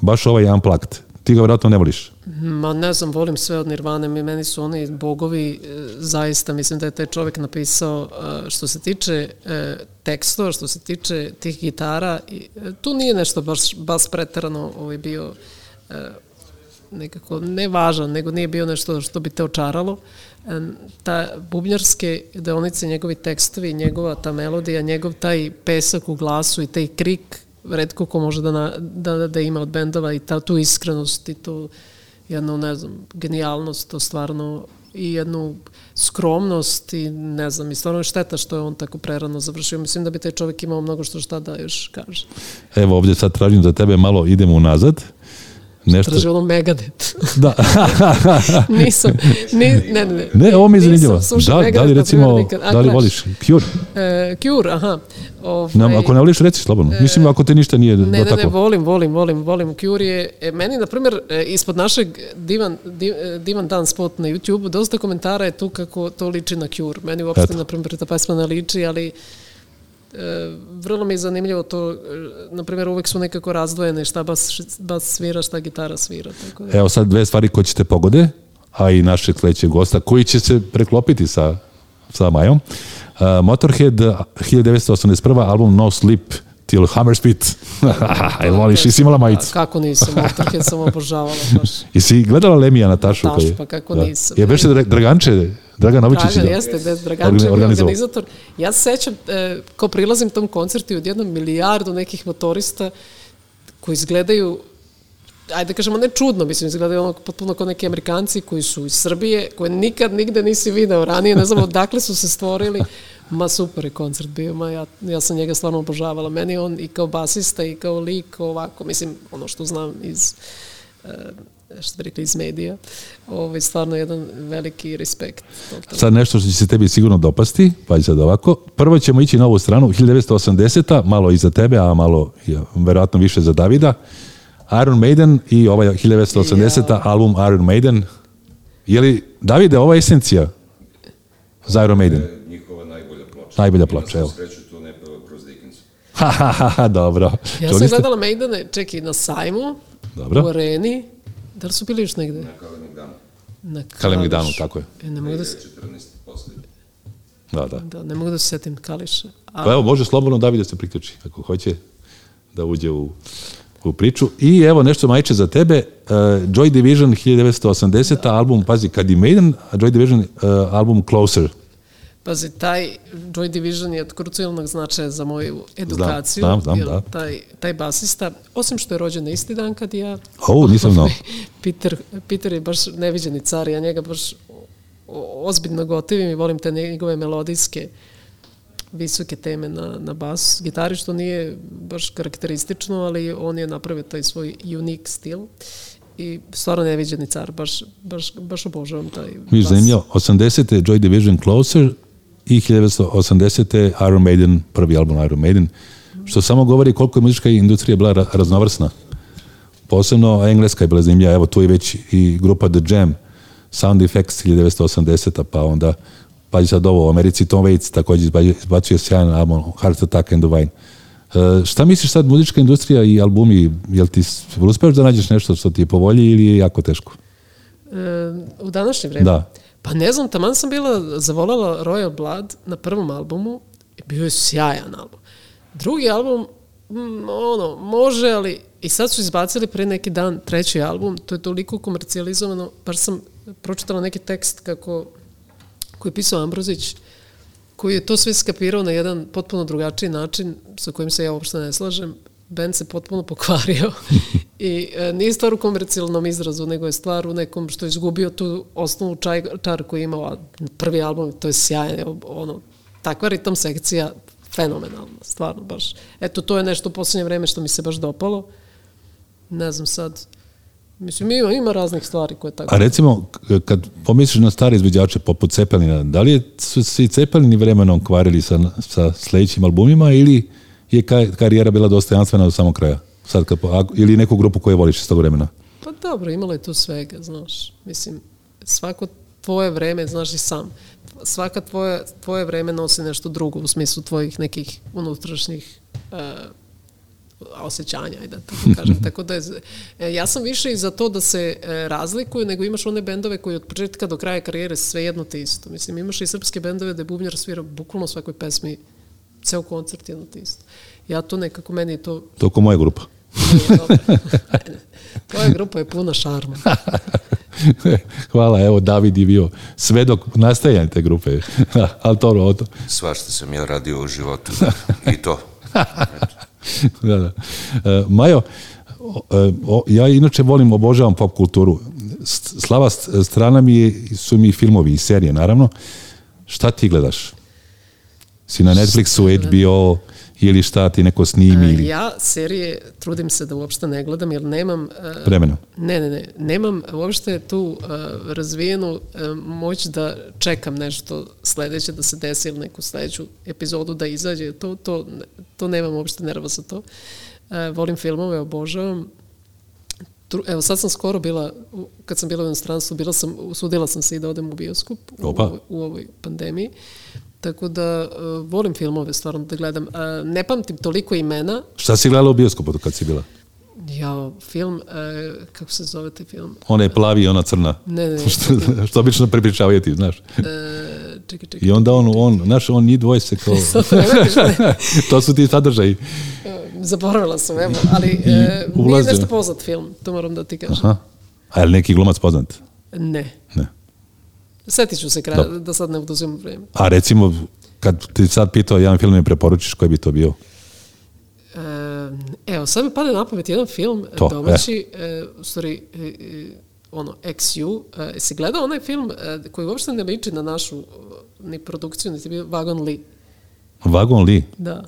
Baš ovaj Unplugged. Ti ga vjerojatno ne voliš. Ma ne znam, volim sve od Nirvane, mi meni su oni bogovi, e, zaista mislim da je taj čovjek napisao e, što se tiče e, tekstova, što se tiče tih gitara, i, e, tu nije nešto baš, baš preterano ovaj bio nekako ne važan, nego nije bio nešto što bi te očaralo. Ta bubnjarske deonice, njegovi tekstovi, njegova ta melodija, njegov taj pesak u glasu i taj krik, redko ko može da, na, da, da, da ima od bendova i ta, tu iskrenost i tu jednu, ne znam, genijalnost, to stvarno i jednu skromnost i ne znam, i stvarno je šteta što je on tako prerano završio. Mislim da bi taj čovjek imao mnogo što šta da još kaže. Evo ovdje sad tražim da tebe malo idemo unazad. Uh, Nešto... Traži ono Megadeth. da. <laughs> nisam, ni, ne, ne, ne, ovo mi je zanimljivo. Da, Megadeth, da li recimo, da li voliš Cure? E, Cure, aha. Ovaj, Nam, ako ne voliš, reci slobodno. E, Mislim, ako te ništa nije ne, da tako. Ne, ne, volim, volim, volim, volim Cure je, e, meni, na primjer, e, ispod našeg divan, e, divan dan spot na YouTube, dosta komentara je tu kako to liči na Cure. Meni uopšte, na primjer, ta pesma ne liči, ali E, vrlo mi je zanimljivo to, e, na primjer, uvek su nekako razdvojene šta bas, bas svira, šta gitara svira. Tako da. Evo sad dve stvari koje ćete pogode, a i našeg sledećeg gosta, koji će se preklopiti sa, sa Majom. Uh, Motorhead 1981. album No Sleep Till Hammersmith. <laughs> Jel voliš? Isi imala majicu? Kako nisam, Motorhead sam obožavala baš. <laughs> Jesi gledala Lemija Natašu? Natašu, pa kako da. nisam. Je beše Draganče Dragan Avičić. Dragan jeste, da, Dragančev organizator. Ja se sećam, e, ko prilazim tom koncertu i odjednom milijardu nekih motorista koji izgledaju ajde da kažemo, ne čudno, mislim, izgledaju ono potpuno kao neki Amerikanci koji su iz Srbije, koje nikad nigde nisi video ranije, ne znam odakle su se stvorili. Ma super je koncert bio, ma ja, ja sam njega stvarno obožavala. Meni on i kao basista i kao lik ovako, mislim, ono što znam iz Eh, što bi rekli iz medija, ovo je stvarno jedan veliki respekt. Sad nešto što će se tebi sigurno dopasti, pa sad ovako. Prvo ćemo ići na ovu stranu, 1980-a, malo iza tebe, a malo verovatno više za Davida. Iron Maiden i ovaj 1980-a ja. album Iron Maiden. Je li, Davide, ova esencija za Iron Maiden? Njihova najbolja ploča. Najbolja ploča, evo. Sreću, tu ne peva Bruce <laughs> Ha, ha, ha, dobro. Ja sam Čuli gledala Maidene, čekaj, na sajmu, Dobro. u areni. Da li su bili još negde? Na Kalemigdanu. Na Kalemigdanu, tako je. E, ne mogu da se... 14. posljednje. Da, da. Da, ne mogu da se setim Kališa. A... Pa evo, može slobodno David da se priključi, ako hoće da uđe u, u priču. I evo nešto majče za tebe, uh, Joy Division 1980, da. album, pazi, kad i Maiden, Joy Division uh, album Closer Pazi, taj Joy Division je od krucijalnog značaja za moju edukaciju. Znam, znam, znam da. Taj, taj basista, osim što je rođen na isti dan kad ja... O, nisam znao. <laughs> Peter, Peter je baš neviđeni car, ja njega baš ozbiljno gotivim i volim te njegove melodijske visoke teme na, na bas. Gitari što nije baš karakteristično, ali on je napravio taj svoj unique stil i stvarno neviđeni car, baš, baš, baš obožavam taj bas. Viš, zanimljivo, 80. Joy Division Closer, i 1980. Iron Maiden, prvi album Iron Maiden, što samo govori koliko je muzička industrija bila raznovrsna. Posebno engleska je bila zanimljiva, evo tu je već i grupa The Jam, Sound Effects 1980. pa onda pazi sad ovo, u Americi Tom Waits takođe izbacio sjajan album Heart Attack and the Vine. E, šta misliš sad, muzička industrija i albumi, jel ti uspeš da nađeš nešto što ti je povolji ili je jako teško? E, u današnje vreme? Da. Pa ne znam, taman sam bila zavolela Royal Blood na prvom albumu, bio je sjajan album. Drugi album, m, ono, može, ali i sad su izbacili pre neki dan treći album, to je toliko komercijalizovano, baš sam pročitala neki tekst kako, koji je pisao Ambrozić, koji je to sve skapirao na jedan potpuno drugačiji način sa kojim se ja uopšte ne slažem band se potpuno pokvario <laughs> i e, nije stvar u komercijalnom izrazu, nego je stvar u nekom što je izgubio tu osnovu čaj, čar koju je imao, prvi album, to je sjajan, ono, takva ritam sekcija, fenomenalna, stvarno baš. Eto, to je nešto u poslednje vreme što mi se baš dopalo. Ne znam sad, Mislim, ima, ima raznih stvari koje tako... A recimo, kad pomisliš na stare izvođače poput Cepelina, da li je, su se i Cepelini vremenom kvarili sa, sa sledećim albumima ili je karijera bila dosta janstvena do samog kraja? Sad kad, ili neku grupu koju voliš iz tog vremena? Pa dobro, imalo je tu svega, znaš. Mislim, svako tvoje vreme, znaš i sam, svaka tvoje, tvoje vreme nosi nešto drugo u smislu tvojih nekih unutrašnjih uh, osjećanja, ajde da tako <laughs> kažem. Tako da je, e, ja sam više i za to da se e, razlikuju, nego imaš one bendove koji od početka do kraja karijere sve jedno te isto. Mislim, imaš i srpske bendove da je bubnjar svira bukvalno u svakoj pesmi ceo koncert jedno te isto. Ja to nekako meni to... To je moja grupa. Tvoja grupa je puna šarma. <laughs> Hvala, evo David je bio svedok nastajanja te grupe. Ali to ovo to. Svašta sam ja radio u životu. <laughs> I to. <laughs> da, da. E, Majo, e, ja inače volim, obožavam pop kulturu. Slava strana mi je, su mi filmovi i serije, naravno. Šta ti gledaš? Si na Netflixu, HBO, ili šta ti neko snimi? E, ili... Ja serije trudim se da uopšte ne gledam jer nemam... E, Vremena? Ne, ne, ne. Nemam uopšte tu e, razvijenu moć da čekam nešto sledeće da se desi ili neku sledeću epizodu da izađe. To, to, to nemam uopšte nerva za to. Volim filmove, obožavam. Evo sad sam skoro bila, kad sam bila u inostranstvu, bila sam, usudila sam se i da odem u bioskop Opa. u, u ovoj pandemiji. Tako da uh, volim filmove stvarno da gledam. Uh, ne pamtim toliko imena. Šta si gledala u bioskopu kad si bila? Ja, film, uh, kako se zove taj film? Ona je plavi i ona crna. Ne, ne. <laughs> što, što obično prepričavaju ti, znaš. Uh, čekaj, čekaj. I onda on, on, znaš, on njih dvoje se kao... <laughs> Da <laughs> to su ti sadržaji. Zaboravila sam, evo, ali uh, nije nešto poznat film, to moram da ti kažem. Aha. A je li neki glumac poznat? Ne. Setit ću se kraja, da. da sad ne oduzimam vreme. A recimo, kad ti sad pitao jedan film i preporučiš, koji bi to bio? Evo, sad mi pade na pamet jedan film to, e. domaći, e. Eh. sorry, e, e, ono, XU. E, si gledao onaj film koji uopšte ne liči na našu ni produkciju, niti bio Vagon Lee? Vagon Lee? Da.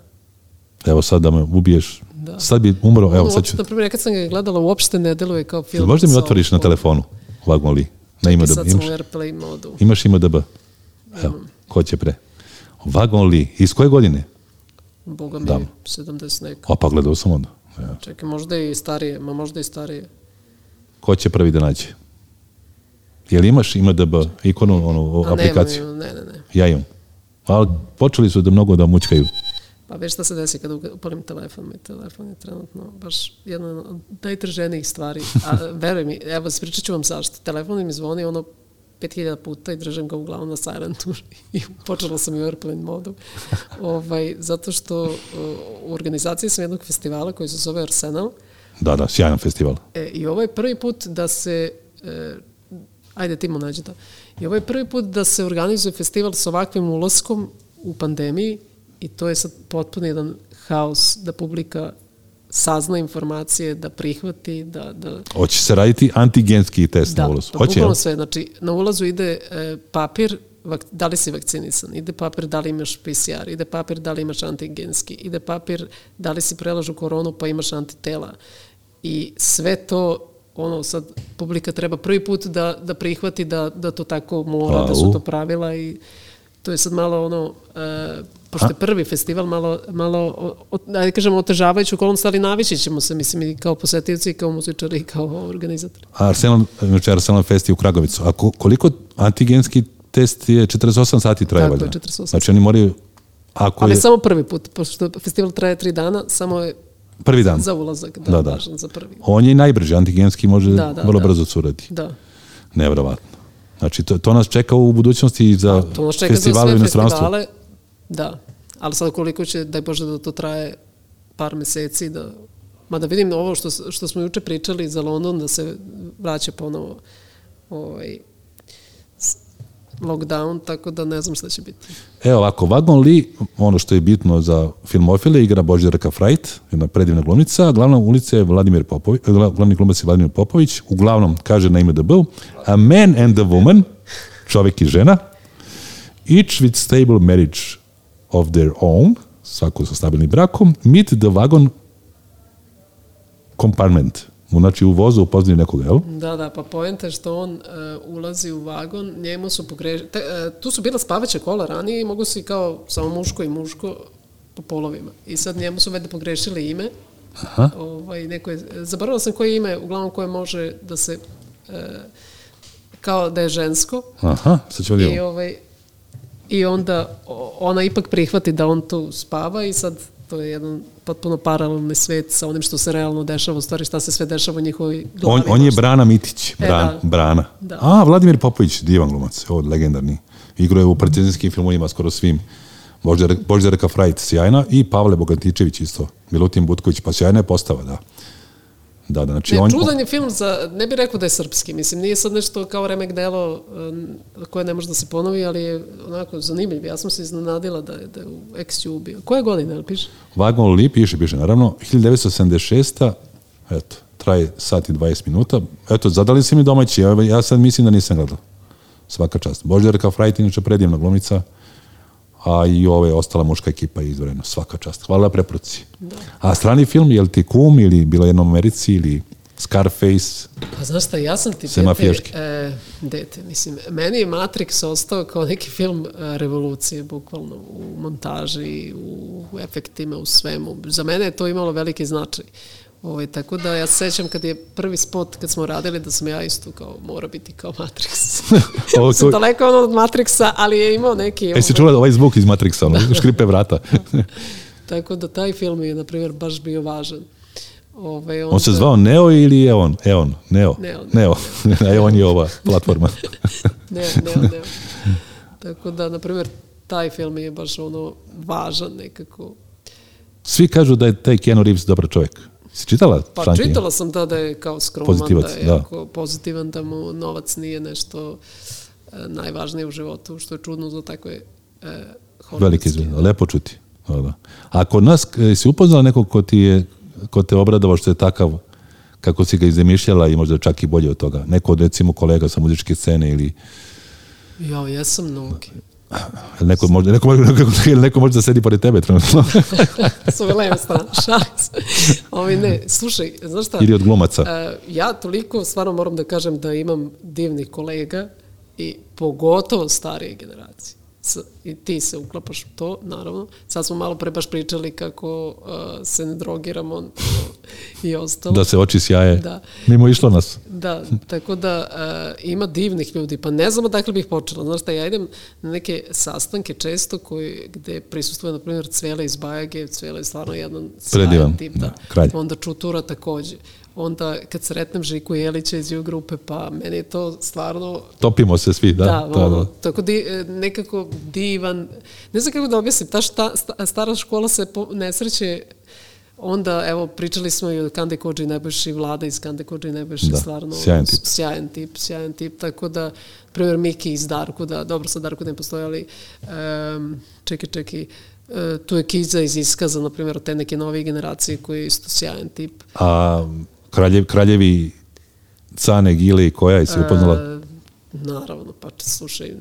Evo sad da me ubiješ. Da. Sad bi umro, evo sad ću... Na primjer, kad sam ga gledala, uopšte ne deluje kao film. Možda mi otvoriš na telefonu Vagon Lee? Na IMDB. Sad sam u Airplay modu. Imaš IMDB? Evo, ko će pre? Vagon Li, iz koje godine? Boga mi, Damo. 70 neka. A pa gledao sam onda. Ja. Čekaj, možda i starije, ma možda i starije. Ko će prvi da nađe? Jel imaš IMDB ikonu, onu A, aplikaciju? Nemam, ne, ne, ne. Ja imam. Ali počeli su da mnogo da mučkaju. Pa već šta se desi kada upalim telefon, mi telefon je trenutno baš jedna od najtrženijih stvari. A, <laughs> veruj mi, evo, spričat ću vam zašto. Telefon mi zvoni ono 5000 puta i držem ga uglavnom na silent <laughs> i počela sam u airplane modu. <laughs> ovaj, zato što u organizaciji sam jednog festivala koji se zove Arsenal. Da, da, sjajan festival. E, I ovo ovaj je prvi put da se e, ajde Timo nađe to. I ovo ovaj je prvi put da se organizuje festival sa ovakvim ulaskom u pandemiji I to je sad potpuno jedan haos da publika sazna informacije, da prihvati, da... da... Hoće se raditi antigenski test da, na ulazu. Da, Hoće, bukvalno sve. Znači, na ulazu ide e, papir, vak, da li si vakcinisan, ide papir da li imaš PCR, ide papir da li imaš antigenski, ide papir da li si prelažu koronu pa imaš antitela. I sve to ono sad publika treba prvi put da, da prihvati da, da to tako mora, Au. da su to pravila i to je sad malo ono, e, pošto je prvi festival, malo, malo ajde da kažemo, otežavajuću okolnost, ali navići ćemo se, mislim, i kao posetioci, i kao muzičari, i kao organizatori. A Arsenal, znači Arsenal Fest je u Kragovicu. A koliko antigenski test je 48 sati traje, da, Tako je, 48 Znači oni moraju Ako Ali je... samo prvi put, pošto festival traje tri dana, samo je prvi dan. Za ulazak, da, da, da. za prvi. On je najbrži, antigenski može da, da, vrlo da. brzo curati. Da. Nevrovatno. Znači, to, to nas čeka u budućnosti za festivale u inostranstvu. da. Ali sad koliko će, daj Bože, da to traje par meseci, da ma da vidim ovo što, što smo juče pričali za London, da se vraća ponovo ovaj, lockdown, tako da ne znam šta će biti. Evo ovako, Vagon Li, ono što je bitno za filmofile, igra Božidarka Frajt, jedna predivna glumica, glavna ulica je Vladimir Popović, eh, glavni glumac je Vladimir Popović, uglavnom kaže na ime The DB, A Man and a Woman, čovek i žena, each with stable marriage of their own, svako sa stabilnim brakom, meet the wagon compartment znači u vozu upoznaju nekog, jel? Da, da, pa pojenta je što on uh, ulazi u vagon, njemu su pogrešili, uh, e, tu su bila spavaće kola ranije i mogu si kao samo muško i muško po polovima. I sad njemu su vede pogrešili ime, Aha. Ovaj, neko je, zaboravila sam koje ime, uglavnom koje može da se uh, kao da je žensko. Aha, sad ću da I, ovaj, I onda ona ipak prihvati da on tu spava i sad to je jedan potpuno paralelni svet sa onim što se realno dešava, u stvari šta se sve dešava u njihovoj glavi. On, on je Brana Mitić, e, Bran, e, da. Brana. Da. A, Vladimir Popović, divan glumac, ovo legendarni. Igro je u partizanskim filmovima skoro svim. Boždar, Boždarka Frajt, sjajna, i Pavle Bogatičević isto, Milutin Butković, pa sjajna je postava, da. Da, da, znači ne, on... Čudan je film za, ne bih rekao da je srpski, mislim, nije sad nešto kao remek delo koje ne može da se ponovi, ali je onako zanimljiv. Ja sam se iznenadila da je, da je u Ex ubio. Koje godine, ali piše? Vagon Li piše, piše, naravno. 1976. Eto, traje sat i 20 minuta. Eto, zadali si mi domaći, ja, sad mislim da nisam gledao. Svaka čast. Boždarka Frajt, inače predivna glumica a i ove ostala muška ekipa je izvorena, svaka čast. Hvala na preporuci. Da. A strani film, je li ti kum ili bila jednom Americi ili Scarface? Pa znaš šta, ja sam ti dete, e, dete, mislim, meni je Matrix ostao kao neki film e, revolucije, bukvalno u montaži, u, u efektima, u svemu. Za mene je to imalo veliki značaj. Ovaj, tako da ja se sećam kad je prvi spot kad smo radili da sam ja isto kao mora biti kao Matrix. <laughs> Ovo, <laughs> sam daleko ono od Matrixa, ali je imao neki... E, ovaj... si čula da ovaj zvuk iz Matrixa, ono, da. <laughs> škripe vrata. tako da taj film je, na primjer, baš bio važan. Ove, ovaj, on, on se zvao Neo ili je on? Eon, Neo. Neo. Neo. Neo. on je ova platforma. Neo, Neo, Neo. Tako da, na primjer, taj film je baš ono važan nekako. Svi kažu da je taj Keanu Reeves dobar čovjek. Si čitala Pa Šankinja? čitala sam da da je kao skroman, Pozitivac, da je da. jako pozitivan, da mu novac nije nešto e, najvažnije u životu, što je čudno za takve e, holivudske. Velike izmjene, lepo čuti. Da, da. A nas, e, si upoznala nekog ko ti je, ko te obradovao što je takav kako si ga izemišljala i možda čak i bolje od toga. Neko od recimo kolega sa muzičke scene ili... Ja, jesam mnogi. Neko možda, neko, može, <laughs> neko, neko možda da sedi pored tebe trenutno. leve strane, šans. Ovi ne, slušaj, znaš šta? Ili od glumaca. E, ja toliko stvarno moram da kažem da imam divnih kolega i pogotovo starije generacije i ti se uklapaš u to, naravno. Sad smo malo pre baš pričali kako uh, se ne drogiramo i ostalo. Da se oči sjaje. Da. Mimo išlo nas. Da, tako da uh, ima divnih ljudi, pa ne znam odakle bih počela. Znaš šta, ja idem na neke sastanke često koji, gde prisustuje, na primjer, Cvela iz Bajage, Cvela je stvarno jedan Predivan, tip, da, da. kralj. Onda Čutura takođe onda kad sretnem Žiku Jelića iz U grupe, pa meni je to stvarno... Topimo se svi, da. Da, da, da. tako di, nekako di negativan. Ne znam kako da objasnim, ta šta, stara škola se po, nesreće onda, evo, pričali smo i o Kande Kođi Nebojši, vlada iz Kande Kođi Nebojši, da, stvarno sjajan tip. sjajan tip, sjajan tip, tako da, primjer, Miki iz Darku, da, dobro, sa Darku ne postoje, ali um, čeki, čeki, uh, e, tu je Kiza iz Iskaza, na primjer, od te neke nove generacije koji je isto sjajan tip. A kraljev, kraljevi Cane, Gile koja je se upoznala? Naravno, pa slušaj,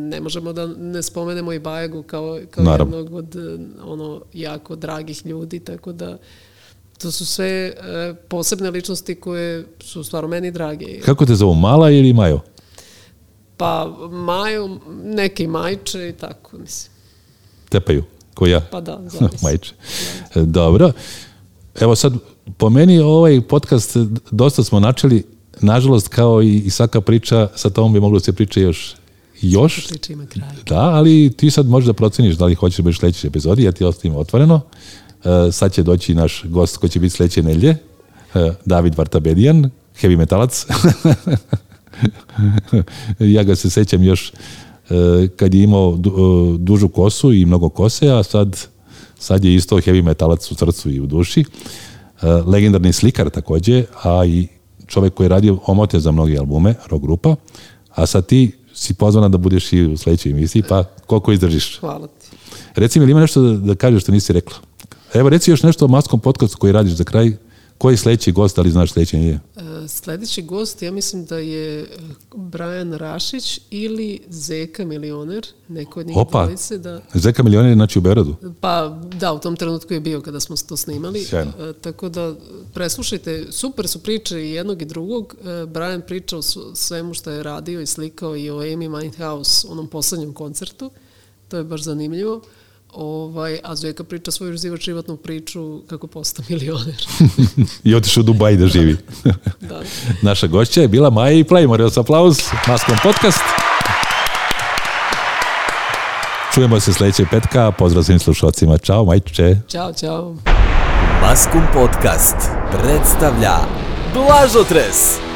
ne možemo da ne spomenemo i Bajegu kao, kao Naravno. jednog od ono, jako dragih ljudi, tako da to su sve e, posebne ličnosti koje su stvarno meni drage. Kako te zovu, Mala ili Majo? Pa Majo, neke Majče i tako, mislim. Tepaju, ko ja? Pa da, <laughs> Majče. E, dobro. Evo sad, po meni ovaj podcast dosta smo načeli nažalost, kao i, i svaka priča, sa tom bi moglo da se priča još još. Priča ima kraj. Da, ali ti sad možeš da proceniš da li hoćeš da budeš sledeći epizodi, ja ti ostavim otvoreno. Uh, sad će doći naš gost koji će biti sledeće nelje, uh, e, David Vartabedijan, heavy metalac. <laughs> ja ga se sećam još uh, kad je imao du, uh, dužu kosu i mnogo kose, a sad, sad je isto heavy metalac u srcu i u duši. Uh, legendarni slikar takođe, a i čovek koji je radio omote za mnoge albume, rock grupa, a sad ti si pozvana da budeš i u sledećoj emisiji, pa koliko izdržiš? Hvala ti. Reci mi, ili ima nešto da, da kažeš što nisi rekla? Evo, reci još nešto o Maskom podcastu koji radiš za kraj, Koji je sledeći gost, ali znaš sledeći nije? E, sledeći gost, ja mislim da je e, Brian Rašić ili Zeka Milioner, neko od njih Opa. dvojice. Da... Zeka Milioner je znači u Beradu? Pa da, u tom trenutku je bio kada smo to snimali. Sjajno. E, tako da preslušajte, super su priče i jednog i drugog. Brian priča o svemu što je radio i slikao i o Amy Winehouse, onom poslednjem koncertu. To je baš zanimljivo. Ovaj, a Zeka priča svoju uživač životnu priču kako posta milioner. <laughs> I otišu u Dubaj da živi. <laughs> da. Naša gošća je bila Maja i Playmore. sa aplauz, Maskom podcast. Čujemo se sledećeg petka. Pozdrav svim slušalcima. Ćao, majče. Ćao, čao. Maskum podcast predstavlja Blažotres.